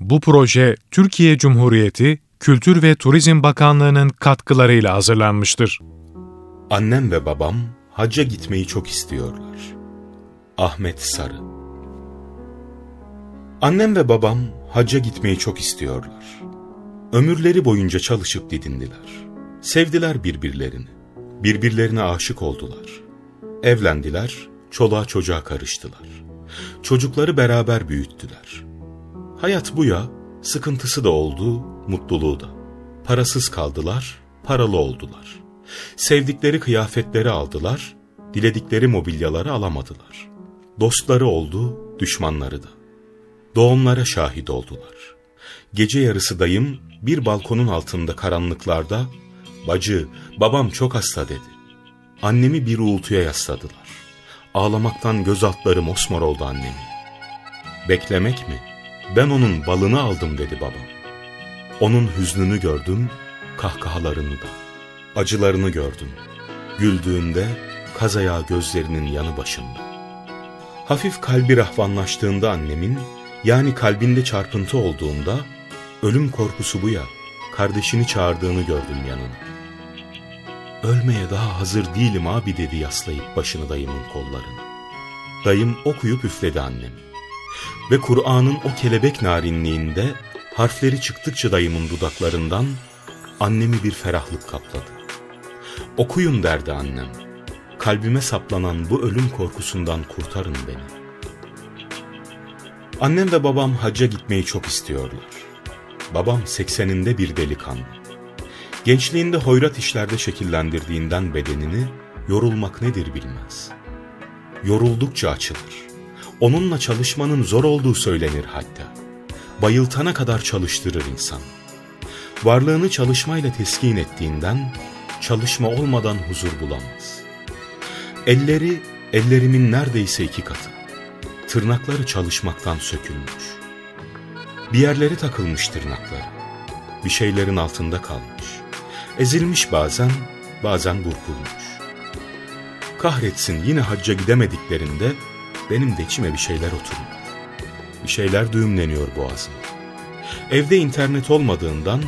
Bu proje Türkiye Cumhuriyeti Kültür ve Turizm Bakanlığı'nın katkılarıyla hazırlanmıştır. Annem ve babam hacca gitmeyi çok istiyorlar. Ahmet Sarı Annem ve babam hacca gitmeyi çok istiyorlar. Ömürleri boyunca çalışıp didindiler. Sevdiler birbirlerini. Birbirlerine aşık oldular. Evlendiler, çoluğa çocuğa karıştılar. Çocukları beraber büyüttüler. Hayat bu ya, sıkıntısı da oldu, mutluluğu da. Parasız kaldılar, paralı oldular. Sevdikleri kıyafetleri aldılar, diledikleri mobilyaları alamadılar. Dostları oldu, düşmanları da. Doğumlara şahit oldular. Gece yarısı dayım bir balkonun altında karanlıklarda ''Bacı, babam çok hasta'' dedi. Annemi bir uğultuya yasladılar. Ağlamaktan göz altları mosmor oldu annemi. Beklemek mi? Ben onun balını aldım dedi babam. Onun hüznünü gördüm, kahkahalarını da. Acılarını gördüm. Güldüğünde kaz ayağı gözlerinin yanı başında. Hafif kalbi rahvanlaştığında annemin, yani kalbinde çarpıntı olduğunda, ölüm korkusu bu ya, kardeşini çağırdığını gördüm yanına. Ölmeye daha hazır değilim abi dedi yaslayıp başını dayımın kollarına. Dayım okuyup üfledi annem. Ve Kur'an'ın o kelebek narinliğinde harfleri çıktıkça dayımın dudaklarından annemi bir ferahlık kapladı. Okuyun derdi annem. Kalbime saplanan bu ölüm korkusundan kurtarın beni. Annem ve babam hacca gitmeyi çok istiyorlar. Babam sekseninde bir delikanlı. Gençliğinde hoyrat işlerde şekillendirdiğinden bedenini yorulmak nedir bilmez. Yoruldukça açılır. Onunla çalışmanın zor olduğu söylenir hatta. Bayıltana kadar çalıştırır insan. Varlığını çalışmayla teskin ettiğinden çalışma olmadan huzur bulamaz. Elleri ellerimin neredeyse iki katı. Tırnakları çalışmaktan sökülmüş. Bir yerleri takılmış tırnakları. Bir şeylerin altında kalmış. Ezilmiş bazen, bazen burkulmuş. Kahretsin yine hacca gidemediklerinde benim de içime bir şeyler oturmuş. Bir şeyler düğümleniyor boğazıma. Evde internet olmadığından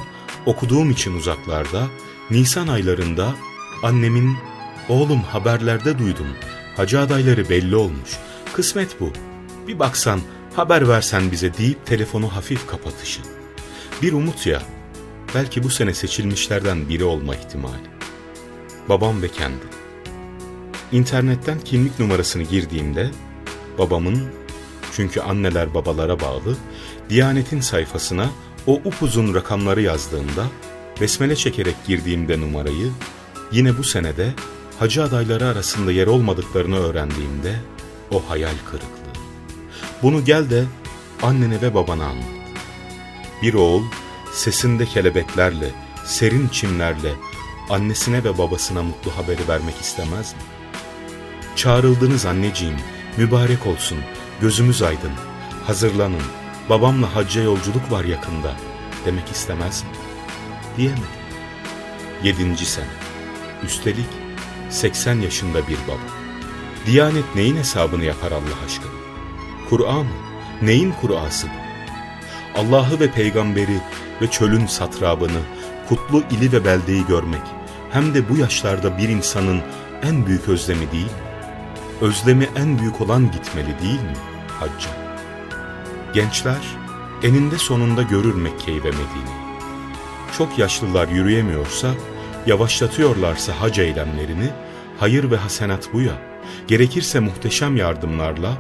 okuduğum için uzaklarda Nisan aylarında annemin oğlum haberlerde duydum hacı adayları belli olmuş kısmet bu bir baksan haber versen bize deyip telefonu hafif kapatışı. Bir umut ya belki bu sene seçilmişlerden biri olma ihtimali. Babam ve kendi. İnternetten kimlik numarasını girdiğimde babamın çünkü anneler babalara bağlı Diyanet'in sayfasına o upuzun rakamları yazdığımda besmele çekerek girdiğimde numarayı yine bu senede hacı adayları arasında yer olmadıklarını öğrendiğimde o hayal kırıklığı. Bunu gel de annene ve babana anlat. Bir oğul sesinde kelebeklerle, serin çimlerle annesine ve babasına mutlu haberi vermek istemez mi? Çağrıldınız anneciğim, mübarek olsun, gözümüz aydın, hazırlanın, babamla hacca yolculuk var yakında demek istemez mi? Diyemedi. Yedinci sene. Üstelik 80 yaşında bir baba. Diyanet neyin hesabını yapar Allah aşkına? Kur'an mı? Neyin Kur'ası bu? Allah'ı ve peygamberi ve çölün satrabını, kutlu ili ve beldeyi görmek, hem de bu yaşlarda bir insanın en büyük özlemi değil mi? Özlemi en büyük olan gitmeli değil mi hacca? Gençler eninde sonunda görür Mekke'yi ve Medine'yi. Çok yaşlılar yürüyemiyorsa, yavaşlatıyorlarsa hac eylemlerini, hayır ve hasenat bu ya, gerekirse muhteşem yardımlarla,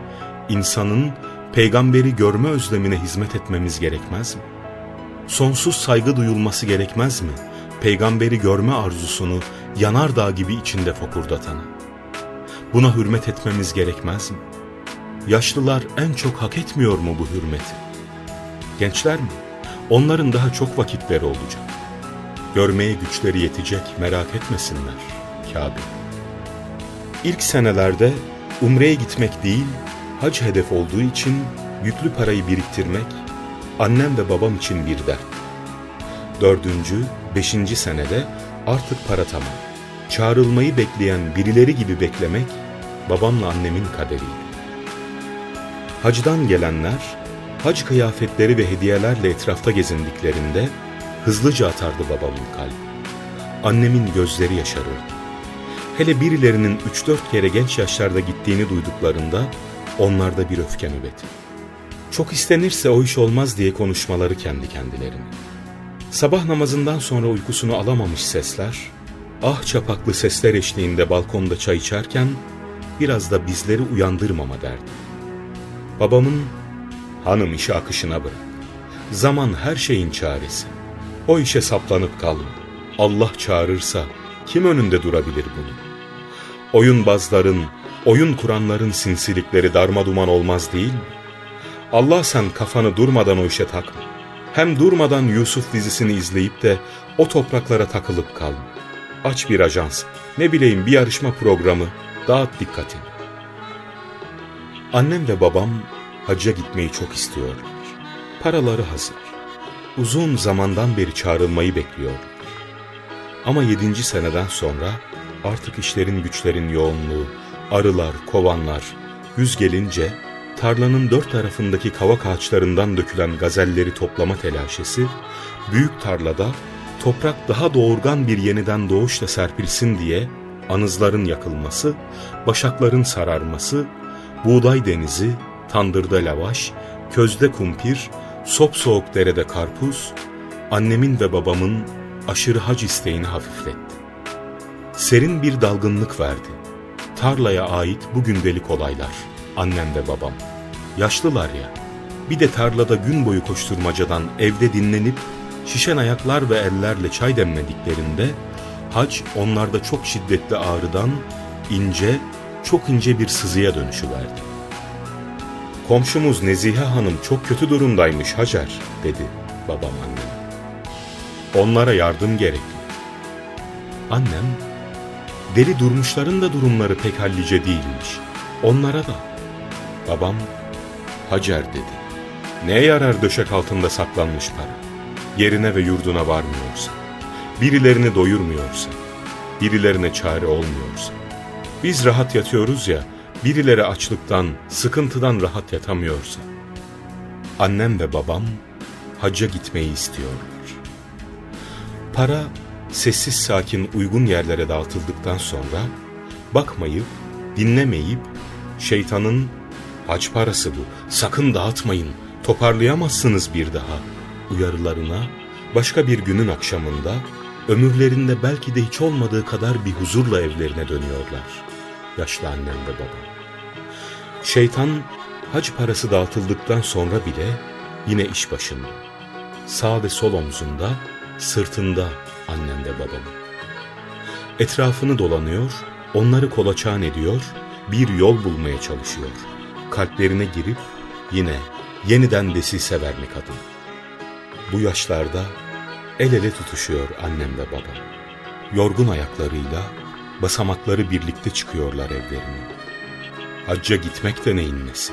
insanın peygamberi görme özlemine hizmet etmemiz gerekmez mi? Sonsuz saygı duyulması gerekmez mi? Peygamberi görme arzusunu yanardağ gibi içinde fokurdatana. Buna hürmet etmemiz gerekmez mi? Yaşlılar en çok hak etmiyor mu bu hürmeti? Gençler mi? Onların daha çok vakitleri olacak. Görmeye güçleri yetecek merak etmesinler Kabe. İlk senelerde umreye gitmek değil, hac hedef olduğu için yüklü parayı biriktirmek annem ve babam için bir dert. Dördüncü, beşinci senede artık para tamam. Çağrılmayı bekleyen birileri gibi beklemek babamla annemin kaderiydi. Hacdan gelenler hac kıyafetleri ve hediyelerle etrafta gezindiklerinde hızlıca atardı babamın kalbi. Annemin gözleri yaşarırdı. Hele birilerinin 3-4 kere genç yaşlarda gittiğini duyduklarında onlarda bir öfke nöbeti. Çok istenirse o iş olmaz diye konuşmaları kendi kendilerine. Sabah namazından sonra uykusunu alamamış sesler, ah çapaklı sesler eşliğinde balkonda çay içerken biraz da bizleri uyandırmama derdi. Babamın hanım işi akışına bırak. Zaman her şeyin çaresi. O işe saplanıp kalma. Allah çağırırsa kim önünde durabilir bunu? Oyunbazların, oyun kuranların sinsilikleri darma duman olmaz değil mi? Allah sen kafanı durmadan o işe takma. Hem durmadan Yusuf dizisini izleyip de o topraklara takılıp kalma. Aç bir ajans, ne bileyim bir yarışma programı, dağıt dikkatini. Annem ve babam hacca gitmeyi çok istiyorlar. Paraları hazır. Uzun zamandan beri çağrılmayı bekliyor. Ama yedinci seneden sonra artık işlerin güçlerin yoğunluğu, arılar, kovanlar, güz gelince tarlanın dört tarafındaki kavak ağaçlarından dökülen gazelleri toplama telaşesi, büyük tarlada toprak daha doğurgan bir yeniden doğuşla serpilsin diye anızların yakılması, başakların sararması, buğday denizi, tandırda lavaş, közde kumpir, sop soğuk derede karpuz, annemin ve babamın aşırı hac isteğini hafifletti. Serin bir dalgınlık verdi. Tarlaya ait bu gündelik olaylar, annem ve babam. Yaşlılar ya, bir de tarlada gün boyu koşturmacadan evde dinlenip şişen ayaklar ve ellerle çay demlediklerinde hac onlarda çok şiddetli ağrıdan ince, çok ince bir sızıya dönüşüverdi. Komşumuz Nezihe Hanım çok kötü durumdaymış Hacer dedi babam anneme. Onlara yardım gerekli. Annem, deli durmuşların da durumları pek hallice değilmiş. Onlara da. Babam, Hacer dedi. Neye yarar döşek altında saklanmış para? Yerine ve yurduna varmıyorsa, birilerini doyurmuyorsa, birilerine çare olmuyorsa. Biz rahat yatıyoruz ya, birileri açlıktan, sıkıntıdan rahat yatamıyorsa. Annem ve babam hacca gitmeyi istiyorlar. Para sessiz sakin uygun yerlere dağıtıldıktan sonra bakmayıp, dinlemeyip şeytanın hac parası bu, sakın dağıtmayın, toparlayamazsınız bir daha uyarılarına başka bir günün akşamında ömürlerinde belki de hiç olmadığı kadar bir huzurla evlerine dönüyorlar. Yaşlı annem ve babam. Şeytan hac parası dağıtıldıktan sonra bile yine iş başında. Sağ ve sol omzunda, sırtında annem ve babamın. Etrafını dolanıyor, onları kolaçan ediyor, bir yol bulmaya çalışıyor. Kalplerine girip yine yeniden desise vermek adına. Bu yaşlarda el ele tutuşuyor annem ve babam. Yorgun ayaklarıyla basamakları birlikte çıkıyorlar evlerine. Hacca gitmek de neyin nesi?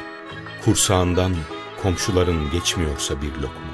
Kursağından komşuların geçmiyorsa bir lokma.